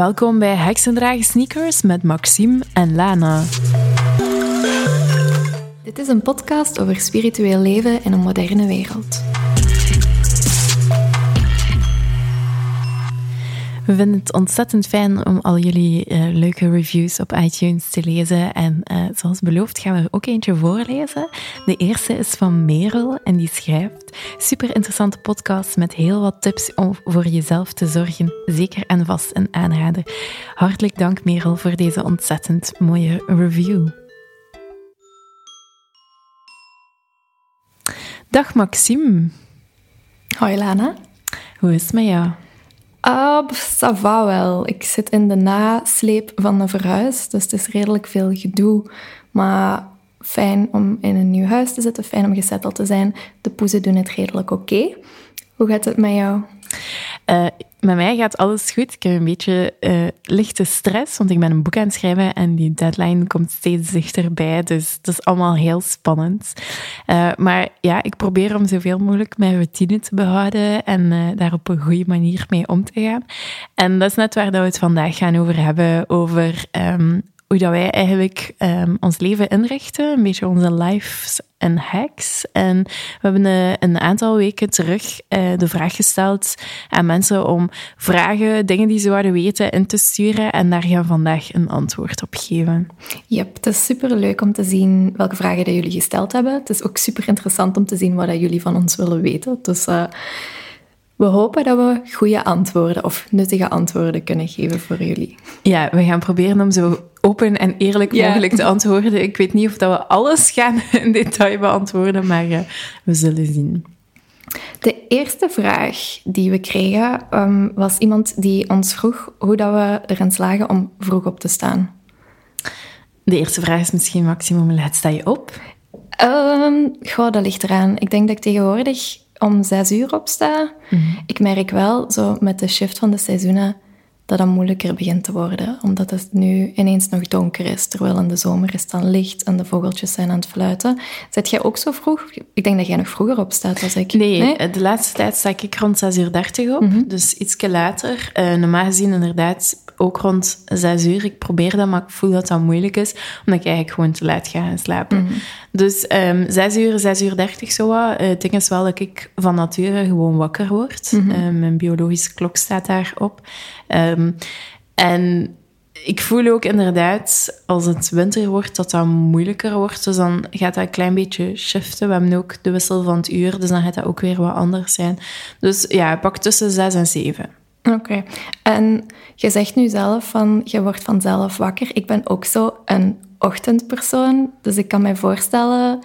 Welkom bij Heksendragen Sneakers met Maxime en Lana. Dit is een podcast over spiritueel leven in een moderne wereld. We vinden het ontzettend fijn om al jullie uh, leuke reviews op iTunes te lezen. En uh, zoals beloofd gaan we er ook eentje voorlezen. De eerste is van Merel en die schrijft: Super interessante podcast met heel wat tips om voor jezelf te zorgen. Zeker en vast een aanrader. Hartelijk dank, Merel, voor deze ontzettend mooie review. Dag Maxime. Hoi Lana. Hoe is het met jou? Va wel. Ik zit in de nasleep van een verhuis, dus het is redelijk veel gedoe. Maar fijn om in een nieuw huis te zitten, fijn om gezetteld te zijn. De poezen doen het redelijk oké. Hoe gaat het met jou? Uh, met mij gaat alles goed. Ik heb een beetje uh, lichte stress, want ik ben een boek aan het schrijven en die deadline komt steeds dichterbij. Dus dat is allemaal heel spannend. Uh, maar ja, ik probeer om zoveel mogelijk mijn routine te behouden en daar op een goede manier mee om te gaan. En dat is net waar dat we het vandaag gaan over hebben, over um, hoe dat wij eigenlijk um, ons leven inrichten, een beetje onze lives en hacks. En we hebben uh, een aantal weken terug uh, de vraag gesteld aan mensen om vragen, dingen die ze zouden weten, in te sturen. En daar gaan we vandaag een antwoord op geven. Yep, het is super leuk om te zien welke vragen dat jullie gesteld hebben. Het is ook super interessant om te zien wat dat jullie van ons willen weten. Dus uh, we hopen dat we goede antwoorden of nuttige antwoorden kunnen geven voor jullie. Ja, we gaan proberen om zo open en eerlijk mogelijk te antwoorden. Ik weet niet of dat we alles gaan in detail beantwoorden, maar uh, we zullen zien. De eerste vraag die we kregen um, was iemand die ons vroeg hoe dat we erin slagen om vroeg op te staan. De eerste vraag is misschien, Maximum, laat sta je op? Um, goh, dat ligt eraan. Ik denk dat ik tegenwoordig om zes uur opsta. Mm -hmm. Ik merk wel, zo met de shift van de seizoenen, dat dat moeilijker begint te worden. Omdat het nu ineens nog donker is, terwijl in de zomer is het dan licht en de vogeltjes zijn aan het fluiten. Zet jij ook zo vroeg? Ik denk dat jij nog vroeger opstaat als ik. Nee, nee? de laatste tijd sta ik rond 6 uur 30 op, mm -hmm. dus ietsje later. Uh, normaal gezien inderdaad ook rond 6 uur. Ik probeer dat, maar ik voel dat dat moeilijk is, omdat ik eigenlijk gewoon te laat ga gaan slapen. Mm -hmm. Dus um, 6 uur, 6 uur 30 zo wat. Uh, het ding is wel dat ik van nature gewoon wakker word. Mm -hmm. uh, mijn biologische klok staat daarop. Um, en ik voel ook inderdaad, als het winter wordt, dat dat moeilijker wordt. Dus dan gaat dat een klein beetje shiften. We hebben ook de wissel van het uur, dus dan gaat dat ook weer wat anders zijn. Dus ja, pak tussen 6 en 7. Oké. Okay. En je zegt nu zelf van, je wordt vanzelf wakker. Ik ben ook zo een ochtendpersoon, dus ik kan mij voorstellen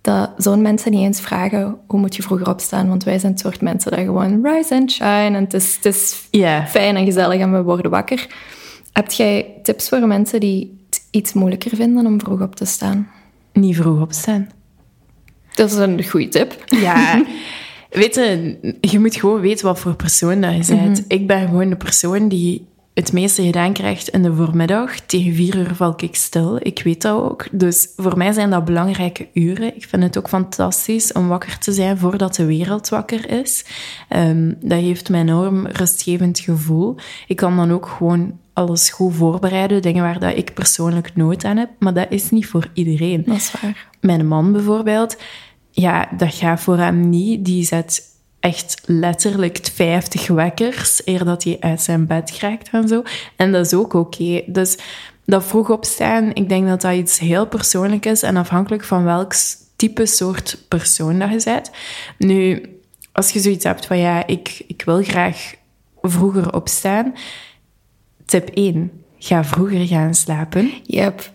dat zo'n mensen niet eens vragen hoe moet je vroeger opstaan, want wij zijn het soort mensen dat gewoon rise and shine en het is, het is yeah. fijn en gezellig en we worden wakker. Heb jij tips voor mensen die het iets moeilijker vinden om vroeg op te staan? Niet vroeg opstaan. Dat is een goede tip. Ja, weet je, je moet gewoon weten wat voor persoon dat je bent. Mm -hmm. Ik ben gewoon de persoon die het meeste gedaan krijgt in de voormiddag. Tegen vier uur val ik stil. Ik weet dat ook. Dus voor mij zijn dat belangrijke uren. Ik vind het ook fantastisch om wakker te zijn voordat de wereld wakker is. Um, dat geeft mij een enorm rustgevend gevoel. Ik kan dan ook gewoon alles goed voorbereiden. Dingen waar dat ik persoonlijk nood aan heb. Maar dat is niet voor iedereen. Dat is waar. Mijn man bijvoorbeeld, ja, dat gaat voor hem niet. Die zet echt letterlijk 50 wekkers eer dat hij uit zijn bed krijgt en zo. En dat is ook oké. Dus dat vroeg opstaan, ik denk dat dat iets heel persoonlijk is en afhankelijk van welk type soort persoon dat je bent. Nu, als je zoiets hebt van ja, ik, ik wil graag vroeger opstaan. Tip 1, ga vroeger gaan slapen. Yep.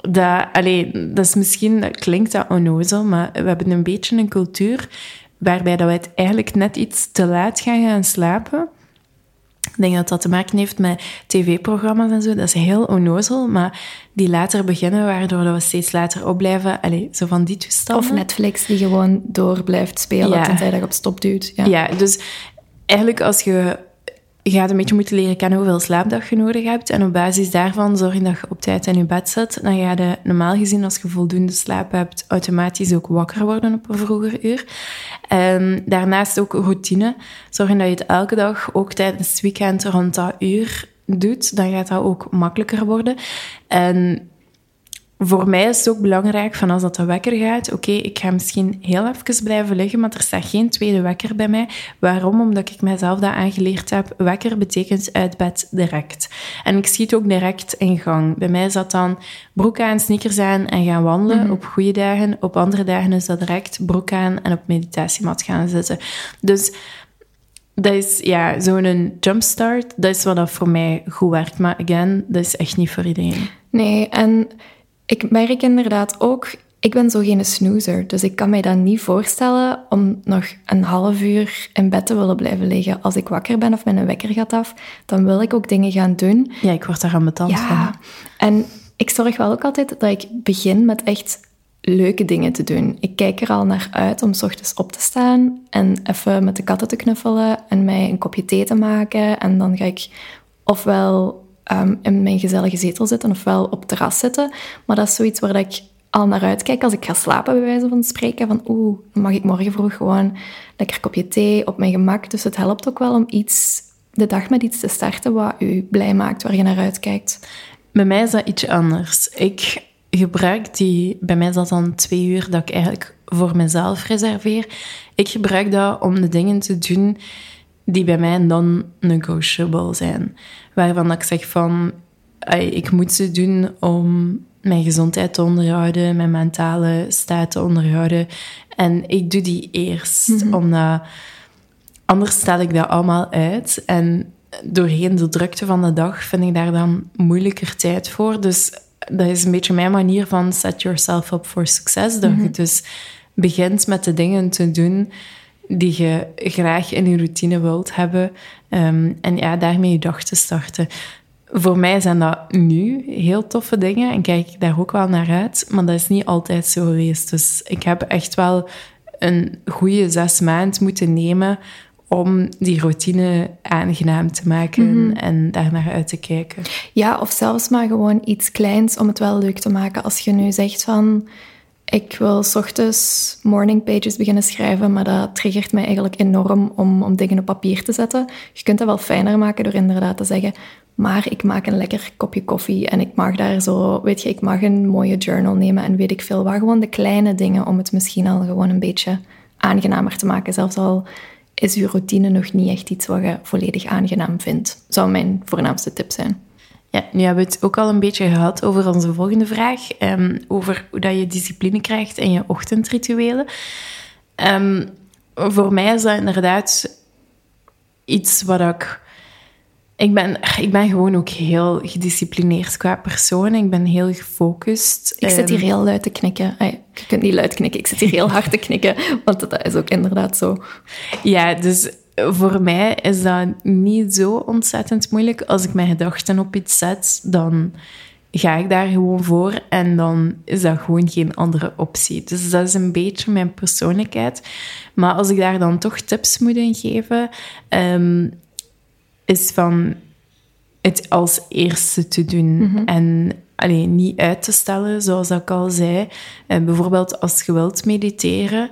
Dat, allee, dat is misschien, dat klinkt dat onnozel, maar we hebben een beetje een cultuur waarbij dat we het eigenlijk net iets te laat gaan gaan slapen. Ik denk dat dat te maken heeft met tv-programma's en zo. Dat is heel onnozel, maar die later beginnen, waardoor dat we steeds later opblijven. Allee, zo van die toestanden. Of Netflix die gewoon door blijft spelen, ja. tenzij dat je op stop duwt. Ja. ja, dus eigenlijk als je je gaat een beetje moeten leren kennen hoeveel slaapdag je nodig hebt. En op basis daarvan zorg je dat je op tijd in je bed zit. Dan ga je normaal gezien, als je voldoende slaap hebt, automatisch ook wakker worden op een vroeger uur. En daarnaast ook routine. Zorg dat je het elke dag, ook tijdens het weekend, rond dat uur doet, dan gaat dat ook makkelijker worden. En voor mij is het ook belangrijk van als dat de wekker gaat, oké, ik ga misschien heel even blijven liggen, maar er staat geen tweede wekker bij mij. Waarom? Omdat ik mezelf dat aangeleerd heb. Wekker betekent uit bed direct. En ik schiet ook direct in gang. Bij mij is dat dan broek aan, sneakers aan en gaan wandelen Mhm. op goede dagen. Op andere dagen is dat direct broek aan en op meditatiemat gaan zitten. Dus dat is ja, zo'n jumpstart. Dat is wat dat voor mij goed werkt. Maar again, dat is echt niet voor iedereen. Nee, en ik merk inderdaad ook, ik ben zo geen snoozer. Dus ik kan mij dat niet voorstellen om nog een half uur in bed te willen blijven liggen. Als ik wakker ben of mijn wekker gaat af, dan wil ik ook dingen gaan doen. Ja, ik word daar aan van. Ja, en ik zorg wel ook altijd dat ik begin met echt leuke dingen te doen. Ik kijk er al naar uit om 's ochtends op te staan en even met de katten te knuffelen en mij een kopje thee te maken. En dan ga ik ofwel ehm, in mijn gezellige zetel zitten ofwel op het terras zitten. Maar dat is zoiets waar ik al naar uitkijk als ik ga slapen, bij wijze van spreken. Van oeh, dan mag ik morgen vroeg gewoon lekker kopje thee op mijn gemak. Dus het helpt ook wel om iets, de dag met iets te starten wat u blij maakt, waar je naar uitkijkt. Bij mij is dat iets anders. Ik gebruik die, bij mij is dat dan twee uur dat ik eigenlijk voor mezelf reserveer. Ik gebruik dat om de dingen te doen die bij mij non-negotiable zijn. Waarvan dat ik zeg van, ik moet ze doen om mijn gezondheid te onderhouden, mijn mentale staat te onderhouden. En ik doe die eerst, omdat anders stel ik dat allemaal uit. En doorheen de drukte van de dag vind ik daar dan moeilijker tijd voor. Dus dat is een beetje mijn manier van set yourself up for success. Dat je dus begint met de dingen te doen die je graag in je routine wilt hebben. Ehm, en ja, daarmee je dag te starten. Voor mij zijn dat nu heel toffe dingen en kijk ik daar ook wel naar uit. Maar dat is niet altijd zo geweest. Dus ik heb echt wel een goede zes maanden moeten nemen om die routine aangenaam te maken en daar naar uit te kijken. Ja, of zelfs maar gewoon iets kleins om het wel leuk te maken. Als je nu zegt van, ik wil 's ochtends morning pages beginnen schrijven, maar dat triggert mij eigenlijk enorm om, om dingen op papier te zetten. Je kunt dat wel fijner maken door inderdaad te zeggen, maar ik maak een lekker kopje koffie en ik mag daar zo, weet je, ik mag een mooie journal nemen en weet ik veel wat. Gewoon de kleine dingen om het misschien al gewoon een beetje aangenamer te maken. Zelfs al is uw routine nog niet echt iets wat je volledig aangenaam vindt. Zou mijn voornaamste tip zijn. Ja, nu hebben we het ook al een beetje gehad over onze volgende vraag. ehm, over hoe dat je discipline krijgt in je ochtendrituelen. Ehm, voor mij is dat inderdaad iets wat ik... Ik ben, ik ben gewoon ook heel gedisciplineerd qua persoon. Ik ben heel gefocust. Ik zit Ehm, hier heel luid te knikken. Ay, je kunt niet luid knikken, ik zit hier heel hard te knikken, want dat is ook inderdaad zo. Ja, dus voor mij is dat niet zo ontzettend moeilijk. Als ik mijn gedachten op iets zet, dan ga ik daar gewoon voor en dan is dat gewoon geen andere optie. Dus dat is een beetje mijn persoonlijkheid. Maar als ik daar dan toch tips moet in geven, ehm, is van het als eerste te doen en alleen niet uit te stellen, zoals ik al zei. Eh, bijvoorbeeld als je wilt mediteren,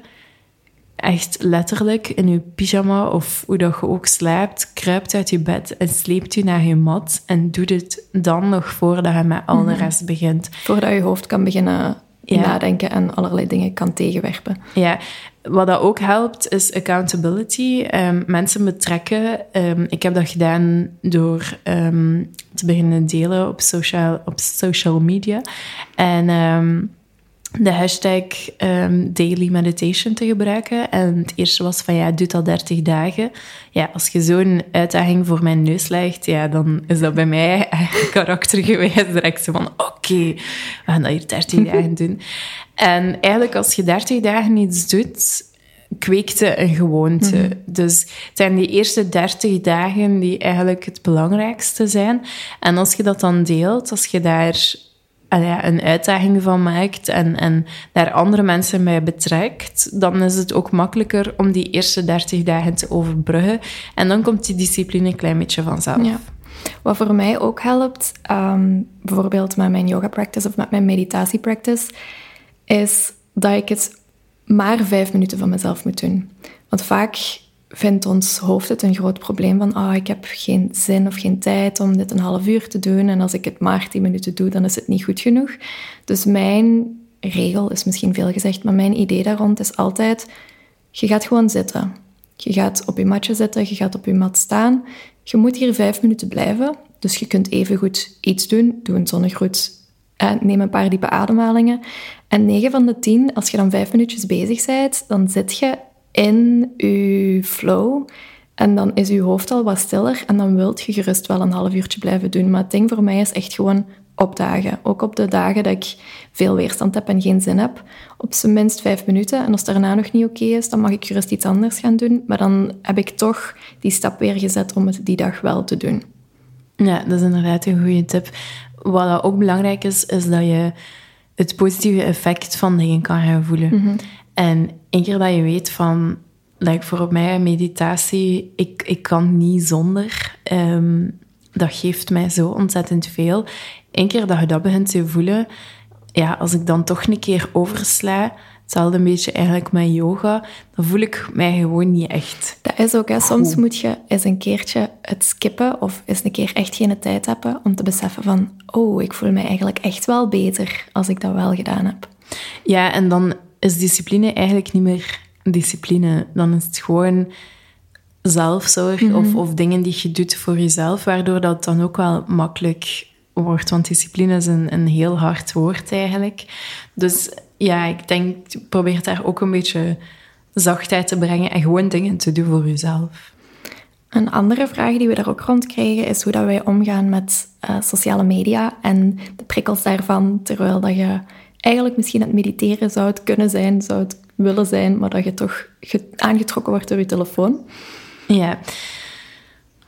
echt letterlijk in je pyjama of hoe dat je ook slaapt, kruipt uit je bed en sleept je naar je mat en doet het dan nog voordat je met al de rest begint. Voordat je hoofd kan beginnen Ja. nadenken en allerlei dingen kan tegenwerpen. Ja, wat dat ook helpt is accountability. Ehm, mensen betrekken. Ehm, ik heb dat gedaan door ehm, te beginnen delen op social, op social media. En de hashtag ehm, daily meditation te gebruiken. En het eerste was van ja, doe dat 30 dagen. Ja, als je zo'n uitdaging voor mijn neus legt, ja, dan is dat bij mij karaktergewijs direct zo van oké, we gaan dat hier 30 dagen doen. En eigenlijk als je 30 dagen iets doet, kweekte een gewoonte. Dus het zijn die eerste 30 dagen die eigenlijk het belangrijkste zijn. En als je dat dan deelt, als je daar ja, een uitdaging van maakt en, en daar andere mensen bij betrekt, dan is het ook makkelijker om die eerste 30 dagen te overbruggen. En dan komt die discipline een klein beetje vanzelf. Ja. Wat voor mij ook helpt, ehm, bijvoorbeeld met mijn yoga practice of met mijn meditatie practice, is dat ik het maar vijf minuten van mezelf moet doen. Want vaak vindt ons hoofd het een groot probleem van oh, ik heb geen zin of geen tijd om dit een half uur te doen en als ik het maar tien minuten doe, dan is het niet goed genoeg. Dus mijn regel is misschien veel gezegd, maar mijn idee daar rond is altijd, je gaat gewoon zitten. Je gaat op je matje zitten, je gaat op je mat staan. Je moet hier vijf minuten blijven, dus je kunt even goed iets doen. Doe een zonnegroet, eh, neem een paar diepe ademhalingen. En 9 van de 10, als je dan vijf minuutjes bezig bent, dan zit je in je flow. En dan is je hoofd al wat stiller en dan wilt je gerust wel een half uurtje blijven doen. Maar het ding voor mij is echt gewoon opdagen. Ook op de dagen dat ik veel weerstand heb en geen zin heb. Op zijn minst vijf minuten. En als het daarna nog niet oké is, dan mag ik gerust iets anders gaan doen. Maar dan heb ik toch die stap weer gezet om het die dag wel te doen. Ja, dat is inderdaad een goede tip. Wat ook belangrijk is, is dat je het positieve effect van dingen kan gaan voelen. Mhm. En keer dat je weet van, like voor mij meditatie, ik, ik kan niet zonder, ehm, dat geeft mij zo ontzettend veel. Eén keer dat je dat begint te voelen, ja, als ik dan toch een keer oversla, hetzelfde een beetje eigenlijk met yoga, dan voel ik mij gewoon niet echt. Dat is ook, hè. soms moet je eens een keertje het skippen of eens een keer echt geen tijd hebben om te beseffen van, oh, ik voel mij eigenlijk echt wel beter als ik dat wel gedaan heb. Ja, en dan is discipline eigenlijk niet meer discipline. Dan is het gewoon zelfzorg of, of dingen die je doet voor jezelf, waardoor dat dan ook wel makkelijk wordt. Want discipline is een, een heel hard woord eigenlijk. Dus ja, ik denk, probeer daar ook een beetje zachtheid te brengen en gewoon dingen te doen voor jezelf. Een andere vraag die we daar ook rond krijgen is hoe dat wij omgaan met eh, sociale media en de prikkels daarvan, terwijl dat je eigenlijk misschien aan het mediteren zou het kunnen zijn, zou het willen zijn, maar dat je toch aangetrokken wordt door je telefoon. Ja.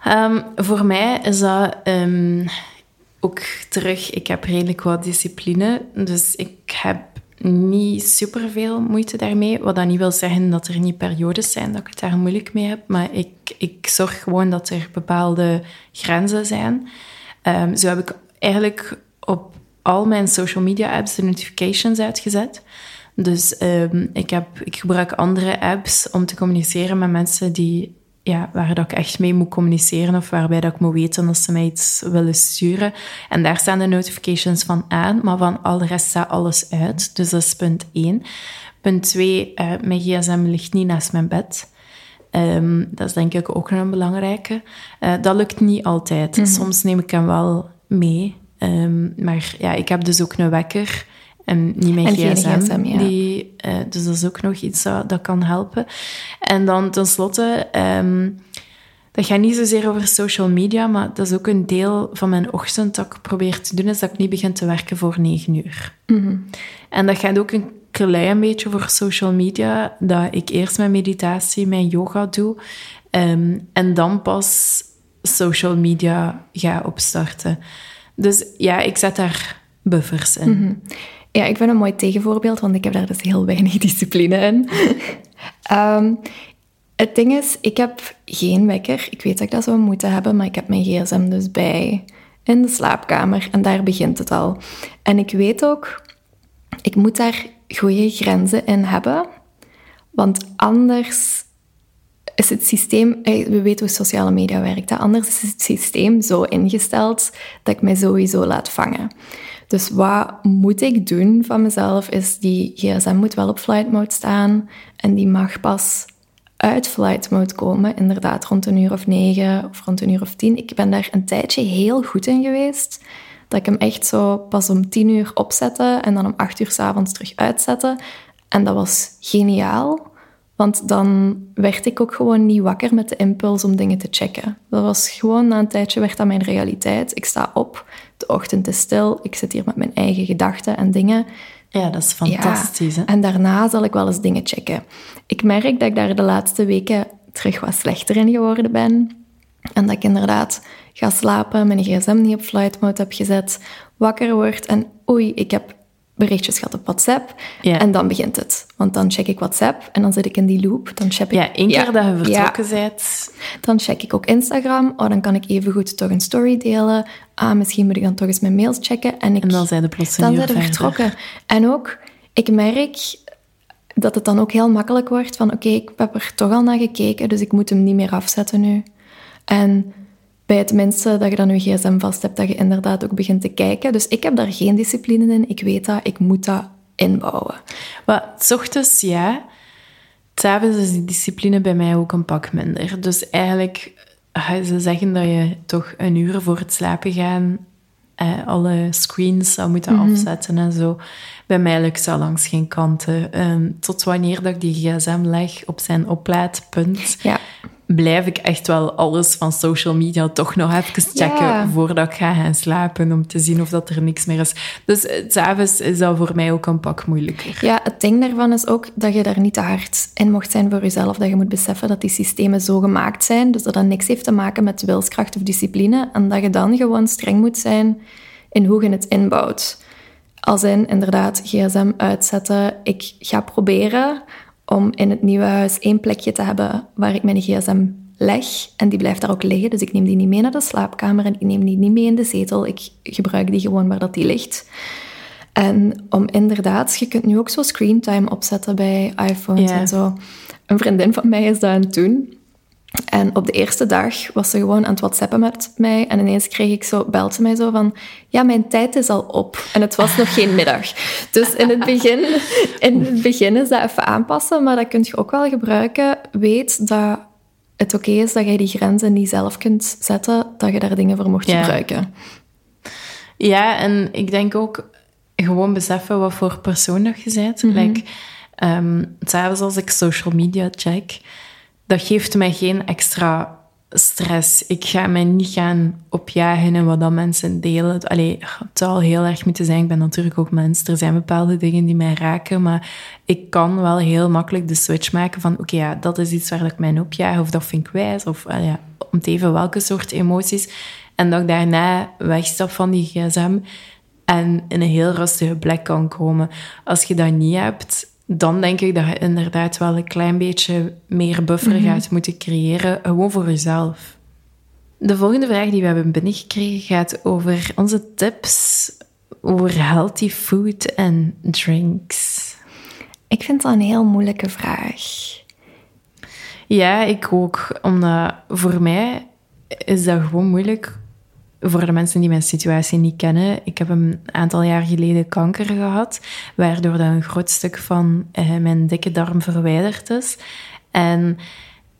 Ehm, voor mij is dat ehm, ook terug... Ik heb redelijk wat discipline, dus ik heb niet superveel moeite daarmee. Wat dat niet wil zeggen dat er niet periodes zijn dat ik het daar moeilijk mee heb, maar ik, ik zorg gewoon dat er bepaalde grenzen zijn. Um, zo heb ik eigenlijk op al mijn social media apps de notifications uitgezet. Dus um, ik, heb, ik gebruik andere apps om te communiceren met mensen die, ja, waar dat ik echt mee moet communiceren of waarbij dat ik moet weten dat ze mij iets willen sturen. En daar staan de notifications van aan, maar van al de rest staat alles uit. Dus dat is punt 1. Punt 2, uh, eh, mijn gsm ligt niet naast mijn bed. Um, dat is denk ik ook een belangrijke. Uh, dat lukt niet altijd. Mm -hmm. Soms neem ik hem wel mee. Um, maar ja, ik heb dus ook een wekker en niet mijn en gsm. gsm ja. die, uh, dus dat is ook nog iets dat, dat kan helpen. En dan tenslotte, um, dat gaat niet zozeer over social media, maar dat is ook een deel van mijn ochtend dat ik probeer te doen, is dat ik niet begin te werken voor negen uur. Mm -hmm. En dat gaat ook een klein beetje voor social media, dat ik eerst mijn meditatie, mijn yoga doe, um, en dan pas social media ga opstarten. Dus ja, ik zet daar buffers in. -hmm. Ja, ik ben een mooi tegenvoorbeeld, want ik heb daar dus heel weinig discipline in. um, het ding is, ik heb geen wekker. Ik weet dat ik dat zou moeten hebben, maar ik heb mijn gsm dus bij in de slaapkamer. En daar begint het al. En ik weet ook, ik moet daar goede grenzen in hebben. Want anders is het systeem, eh, we weten hoe sociale media werkt, anders is het systeem zo ingesteld dat ik mij sowieso laat vangen. Dus wat moet ik doen van mezelf, is die gsm moet wel op flight mode staan en die mag pas uit flight mode komen, inderdaad rond een uur of negen of rond een uur of tien. Ik ben daar een tijdje heel goed in geweest, dat ik hem echt zo pas om tien uur opzette en dan om acht uur s'avonds terug uitzette. En dat was geniaal. Want dan werd ik ook gewoon niet wakker met de impuls om dingen te checken. Dat was gewoon na een tijdje werd dat mijn realiteit. Ik sta op, de ochtend is stil, ik zit hier met mijn eigen gedachten en dingen. Ja, dat is fantastisch. Ja, en daarna zal ik wel eens dingen checken. Ik merk dat ik daar de laatste weken terug wat slechter in geworden ben. En dat ik inderdaad ga slapen, mijn gsm niet op flight mode heb gezet, wakker word en oei, ik heb berichtjes gehad op WhatsApp. Ja. En dan begint het. Want dan check ik WhatsApp en dan zit ik in die loop. Dan check ik, ja, één keer dat je vertrokken ja. bent. Dan check ik ook Instagram. Oh, dan kan ik even goed toch een story delen. Ah, misschien moet ik dan toch eens mijn mails checken. En, ik, en dan zijn de plots Dan zijn we vertrokken. En ook, ik merk dat het dan ook heel makkelijk wordt van oké, ik heb er toch al naar gekeken, dus ik moet hem niet meer afzetten nu. En bij het minste dat je dan je gsm vast hebt, dat je inderdaad ook begint te kijken. Dus ik heb daar geen discipline in. Ik weet dat, ik moet dat inbouwen. Wat, s ochtends ja, s'avonds is die discipline bij mij ook een pak minder. Dus eigenlijk, ze zeggen dat je toch een uur voor het slapen gaan eh, alle screens zou moeten mhm. afzetten en zo. Bij mij lukt dat langs geen kanten. Um, tot wanneer dat ik die gsm leg op zijn oplaadpunt, ja blijf ik echt wel alles van social media toch nog even checken voordat ik ga gaan slapen, om te zien of dat er niks meer is. Dus eh, s'avonds is dat voor mij ook een pak moeilijker. Ja, het ding daarvan is ook dat je daar niet te hard in mocht zijn voor jezelf. Dat je moet beseffen dat die systemen zo gemaakt zijn, dus dat dat niks heeft te maken met wilskracht of discipline. En dat je dan gewoon streng moet zijn in hoe je het inbouwt. Als in, inderdaad, gsm uitzetten. Ik ga proberen om in het nieuwe huis één plekje te hebben waar ik mijn gsm leg. En die blijft daar ook liggen. Dus ik neem die niet mee naar de slaapkamer en ik neem die niet mee in de zetel. Ik gebruik die gewoon waar dat die ligt. En om inderdaad, je kunt nu ook zo screentime opzetten bij iPhones en zo. Een vriendin van mij is dat aan het doen. En op de eerste dag was ze gewoon aan het whatsappen met mij. En ineens kreeg ik zo, belt ze mij zo van... Ja, mijn tijd is al op. En het was nog geen middag. Dus in het begin, in het begin is dat even aanpassen. Maar dat kun je ook wel gebruiken. Weet dat het oké is dat je die grenzen niet zelf kunt zetten. Dat je daar dingen voor mocht gebruiken. Ja, en ik denk ook gewoon beseffen wat voor persoon dat je bent. Mm -hmm. like, um, als ik social media check dat geeft mij geen extra stress. Ik ga mij niet gaan opjagen in wat dat mensen delen. Allee, het zou heel erg moeten zijn. Ik ben natuurlijk ook mens. Er zijn bepaalde dingen die mij raken. Maar ik kan wel heel makkelijk de switch maken van... Oké, ja, dat is iets waar ik mij opjaag. Of dat vind ik wijs. Of ja, om te even welke soort emoties. En dat ik daarna wegstap van die gsm en in een heel rustige plek kan komen. Als je dat niet hebt, dan denk ik dat je inderdaad wel een klein beetje meer buffer mhm. gaat moeten creëren, gewoon voor jezelf. De volgende vraag die we hebben binnengekregen gaat over onze tips over healthy food en drinks. Ik vind dat een heel moeilijke vraag. Ja, ik ook. Omdat voor mij is dat gewoon moeilijk voor de mensen die mijn situatie niet kennen, ik heb een aantal jaar geleden kanker gehad, waardoor dat een groot stuk van eh, mijn dikke darm verwijderd is. En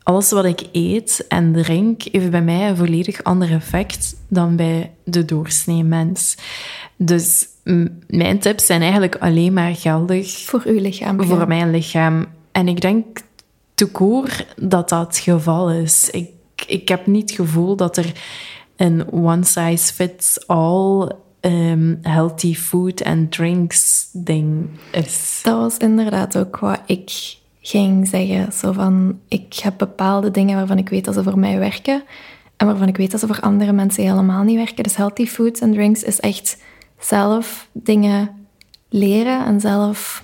alles wat ik eet en drink, heeft bij mij een volledig ander effect dan bij de doorsnee mens. Dus mijn tips zijn eigenlijk alleen maar geldig... Voor uw lichaam. Voor mijn lichaam. En ik denk toekoor dat dat het geval is. Ik, ik heb niet het gevoel dat er een one-size-fits-all um, healthy food and drinks ding is. Dat was inderdaad ook wat ik ging zeggen. Zo van, ik heb bepaalde dingen waarvan ik weet dat ze voor mij werken en waarvan ik weet dat ze voor andere mensen helemaal niet werken. Dus healthy foods and drinks is echt zelf dingen leren en zelf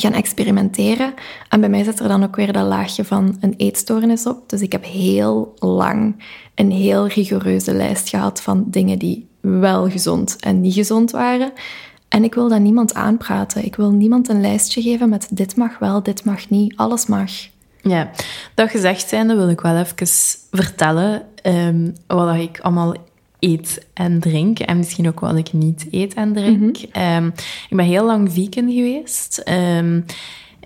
gaan experimenteren. En bij mij zit er dan ook weer dat laagje van een eetstoornis op. Dus ik heb heel lang een heel rigoureuze lijst gehad van dingen die wel gezond en niet gezond waren. En ik wil dat niemand aanpraten. Ik wil niemand een lijstje geven met dit mag wel, dit mag niet, alles mag. Ja, dat gezegd zijnde wil ik wel even vertellen um, wat ik allemaal eet en drink. En misschien ook wat ik niet eet en drink. Mhm. Ehm, ik ben heel lang vegan geweest. Um,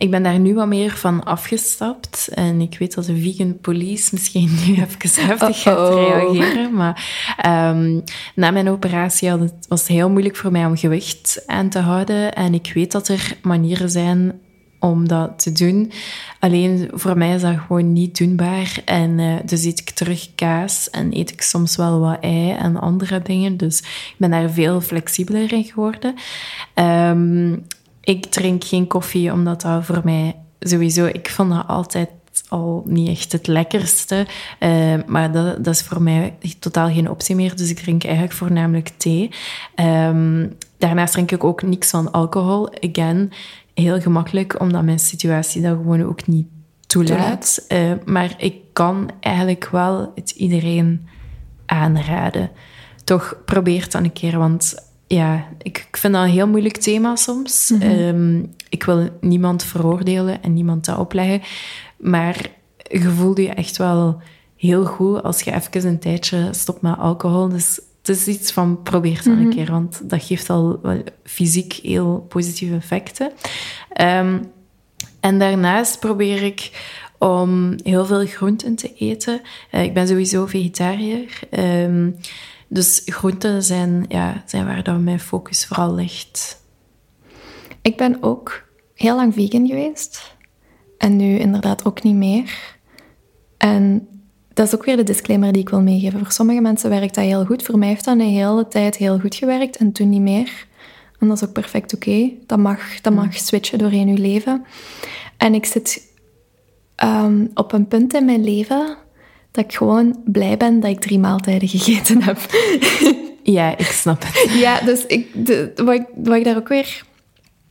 ik ben daar nu wat meer van afgestapt. En ik weet dat de vegan police misschien nu even heftig gaat reageren. Maar um, na mijn operatie had het, was het heel moeilijk voor mij om gewicht aan te houden. En ik weet dat er manieren zijn om dat te doen. Alleen voor mij is dat gewoon niet doenbaar. En uh, dus eet ik terug kaas en eet ik soms wel wat ei en andere dingen. Dus ik ben daar veel flexibeler in geworden. Um, ik drink geen koffie, omdat dat voor mij sowieso... Ik vond dat altijd al niet echt het lekkerste. Uh, maar dat, dat, is voor mij totaal geen optie meer. Dus ik drink eigenlijk voornamelijk thee. Um, daarnaast drink ik ook niks van alcohol. Again, heel gemakkelijk, omdat mijn situatie dat gewoon ook niet toelaat. Uh, maar ik kan eigenlijk wel het iedereen aanraden. Toch probeer het dan een keer, want ja, ik, ik vind dat een heel moeilijk thema soms. Ehm, ik wil niemand veroordelen en niemand dat opleggen. Maar je voelt je echt wel heel goed als je even een tijdje stopt met alcohol. Dus het is iets van probeer het een keer, want dat geeft al wel fysiek heel positieve effecten. Ehm, en daarnaast probeer ik om heel veel groenten te eten. Eh, ik ben sowieso vegetariër. Um, dus groenten zijn, ja, zijn waar dat mijn focus vooral ligt. Ik ben ook heel lang vegan geweest. En nu inderdaad ook niet meer. En dat is ook weer de disclaimer die ik wil meegeven. Voor sommige mensen werkt dat heel goed. Voor mij heeft dat een hele tijd heel goed gewerkt en toen niet meer. En dat is ook perfect oké. Dat, mag, dat mag switchen doorheen je leven. En ik zit ehm, op een punt in mijn leven dat ik gewoon blij ben dat ik drie maaltijden gegeten heb. Ja, ik snap het. Ja, dus ik, de, wat, ik, wat ik daar ook weer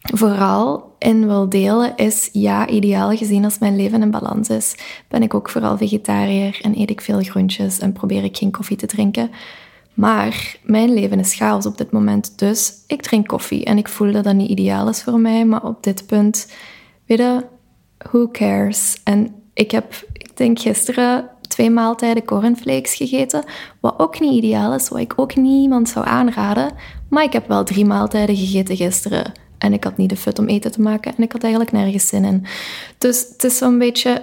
vooral in wil delen is, ja, ideaal gezien als mijn leven in balans is, ben ik ook vooral vegetariër en eet ik veel groentjes en probeer ik geen koffie te drinken. Maar mijn leven is chaos op dit moment, dus ik drink koffie en ik voel dat dat niet ideaal is voor mij, maar op dit punt, weet who cares? En ik heb, ik denk gisteren twee maaltijden cornflakes gegeten, wat ook niet ideaal is, wat ik ook niemand zou aanraden. Maar ik heb wel drie maaltijden gegeten gisteren en ik had niet de fut om eten te maken en ik had eigenlijk nergens zin in. Dus het is zo'n beetje...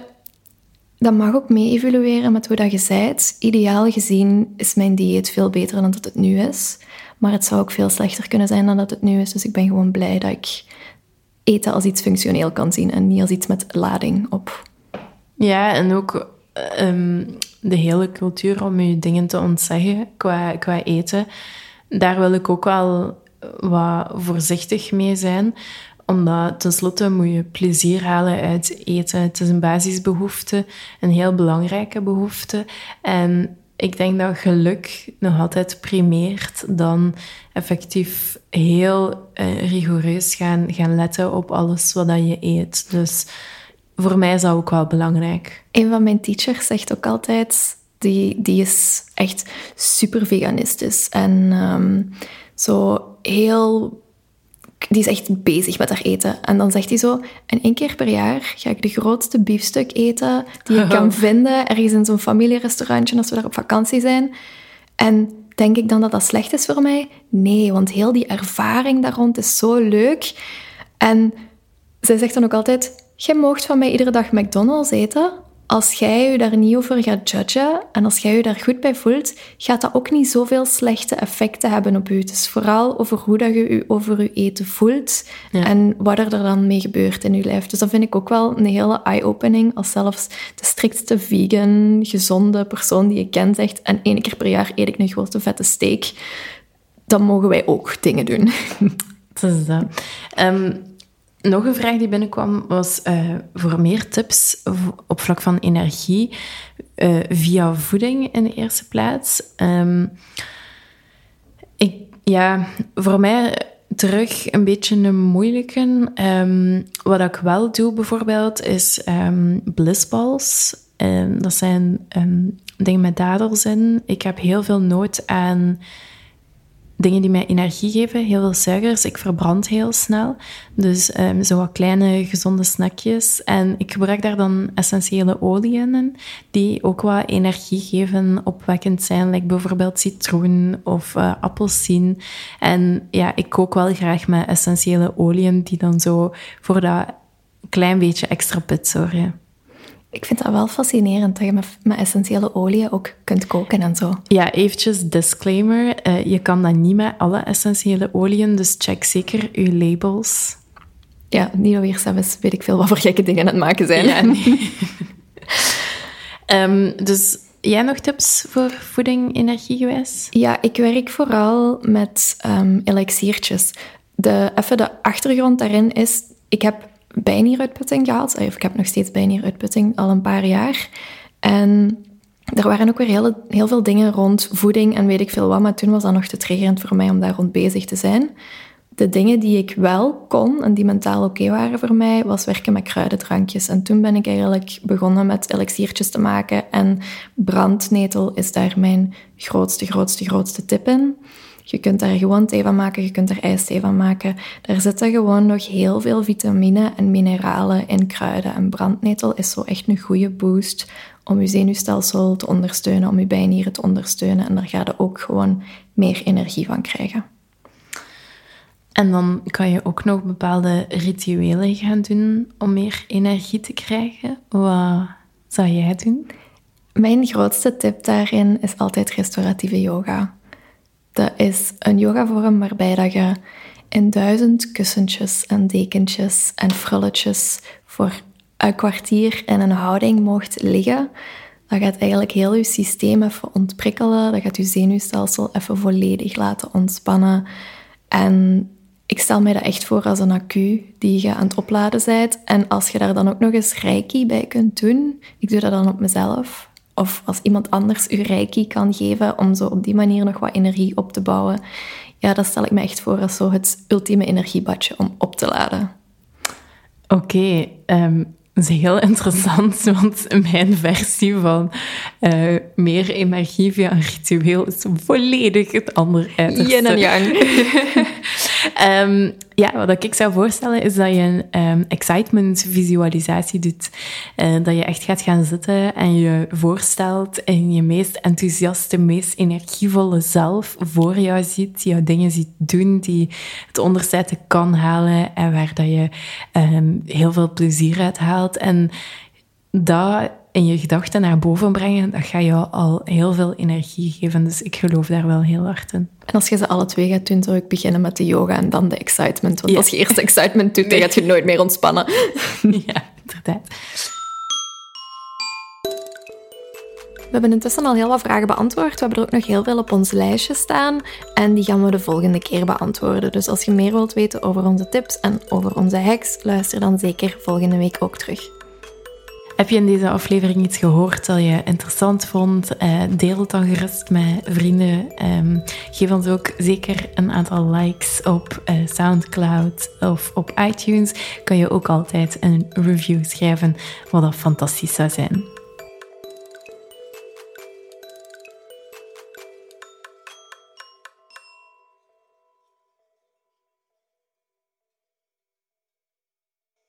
Dat mag ook mee evolueren met hoe dat je. Ideaal gezien is mijn dieet veel beter dan dat het nu is. Maar het zou ook veel slechter kunnen zijn dan dat het nu is. Dus ik ben gewoon blij dat ik eten als iets functioneel kan zien en niet als iets met lading op. Ja, en ook um, de hele cultuur om je dingen te ontzeggen qua, qua eten, daar wil ik ook wel wat voorzichtig mee zijn. Omdat tenslotte moet je plezier halen uit eten. Het is een basisbehoefte, een heel belangrijke behoefte. En ik denk dat geluk nog altijd primeert dan effectief heel uh, rigoureus gaan, gaan letten op alles wat je eet. Dus voor mij is dat ook wel belangrijk. Een van mijn teachers zegt ook altijd, die, die is echt super veganistisch. En ehm, zo heel... Die is echt bezig met haar eten. En dan zegt hij zo, en één keer per jaar ga ik de grootste biefstuk eten die ik kan vinden, ergens in zo'n familierestaurantje als we daar op vakantie zijn. En denk ik dan dat dat slecht is voor mij? Nee, want heel die ervaring daar rond is zo leuk. En zij zegt dan ook altijd, Jij moogt van mij iedere dag McDonald's eten. Als jij je daar niet over gaat judgen en als jij je daar goed bij voelt, gaat dat ook niet zoveel slechte effecten hebben op je. Het is vooral over hoe dat je je over je eten voelt en wat er dan mee gebeurt in je lijf. Dus dat vind ik ook wel een hele eye-opening als zelfs de strikste vegan, gezonde persoon die je kent zegt en één keer per jaar eet ik een grote vette steak. Dan mogen wij ook dingen doen. Dat is dat. Ehm, nog een vraag die binnenkwam was uh, voor meer tips op vlak van energie uh, via voeding in de eerste plaats. Um, ik, ja, voor mij terug een beetje een moeilijke. Um, wat ik wel doe bijvoorbeeld is um, blissballs. dat zijn dingen met dadels in. Ik heb heel veel nood aan dingen die mij energie geven, heel veel suikers. Ik verbrand heel snel. Dus um, zo wat kleine gezonde snackjes. En ik gebruik daar dan essentiële oliën in, die ook wat energie geven, opwekkend zijn. Like bijvoorbeeld citroen of uh, appelsien. En ja, ik kook wel graag met essentiële oliën, die dan zo voor dat klein beetje extra pit zorgen. Ik vind dat wel fascinerend dat je met, met essentiële olie ook kunt koken en zo. Ja, eventjes disclaimer. Uh, je kan dat niet met alle essentiële oliën, dus check zeker je labels. Ja, niet alweer zelfs weet ik veel wat voor gekke dingen aan het maken zijn. Ja, nee. um, dus jij nog tips voor voeding, energiegewijs? Ja, ik werk vooral met um, elixiertjes. De, even de achtergrond daarin is, ik heb bijnieruitputting gehad. Of ik heb nog steeds bijnieruitputting al een paar jaar. En er waren ook weer heel, heel veel dingen rond voeding en weet ik veel wat. Maar toen was dat nog te triggerend voor mij om daar rond bezig te zijn. De dingen die ik wel kon en die mentaal oké waren voor mij, was werken met kruidendrankjes. En toen ben ik eigenlijk begonnen met elixiertjes te maken. En brandnetel is daar mijn grootste, grootste, grootste tip in. Je kunt daar gewoon thee van maken, je kunt er ijsthee van maken. Daar zitten gewoon nog heel veel vitamine en mineralen in kruiden. En brandnetel is zo echt een goede boost om je zenuwstelsel te ondersteunen, om je bijnieren te ondersteunen. En daar ga je ook gewoon meer energie van krijgen. En dan kan je ook nog bepaalde rituelen gaan doen om meer energie te krijgen. Wat zou jij doen? Mijn grootste tip daarin is altijd restauratieve yoga. Dat is een yogavorm waarbij dat je in duizend kussentjes en dekentjes en frulletjes voor een kwartier in een houding mocht liggen. Dat gaat eigenlijk heel je systeem even ontprikkelen. Dat gaat je zenuwstelsel even volledig laten ontspannen. En ik stel mij dat echt voor als een accu die je aan het opladen bent. En als je daar dan ook nog eens reiki bij kunt doen, ik doe dat dan op mezelf. Of als iemand anders je reiki kan geven om zo op die manier nog wat energie op te bouwen. Ja, dat stel ik me echt voor als zo het ultieme energiebadje om op te laden. Oké, ehm, dat is heel interessant, want mijn versie van uh, meer energie via een ritueel is volledig het andere uiterste. Yin en yang. um, ja, wat ik zou voorstellen is dat je een um, excitement visualisatie doet. Uh, dat je echt gaat gaan zitten en je voorstelt en je meest enthousiaste, meest energievolle zelf voor jou ziet. Die jou dingen ziet doen, die het onderzijde kan halen en waar dat je um, heel veel plezier uit haalt. En dat in je gedachten naar boven brengen, dat gaat jou al heel veel energie geven. Dus ik geloof daar wel heel hard in. En als je ze alle twee gaat doen, zou ik beginnen met de yoga en dan de excitement. Want als je eerst excitement doet, dan gaat je nooit meer ontspannen. Ja, inderdaad. We hebben intussen al heel wat vragen beantwoord. We hebben er ook nog heel veel op ons lijstje staan. En die gaan we de volgende keer beantwoorden. Dus als je meer wilt weten over onze tips en over onze hacks, luister dan zeker volgende week ook terug. Heb je in deze aflevering iets gehoord dat je interessant vond? Uh, deel het dan gerust met vrienden. Um, geef ons ook zeker een aantal likes op uh, SoundCloud of op iTunes. Kan je ook altijd een review schrijven, wat dat fantastisch zou zijn.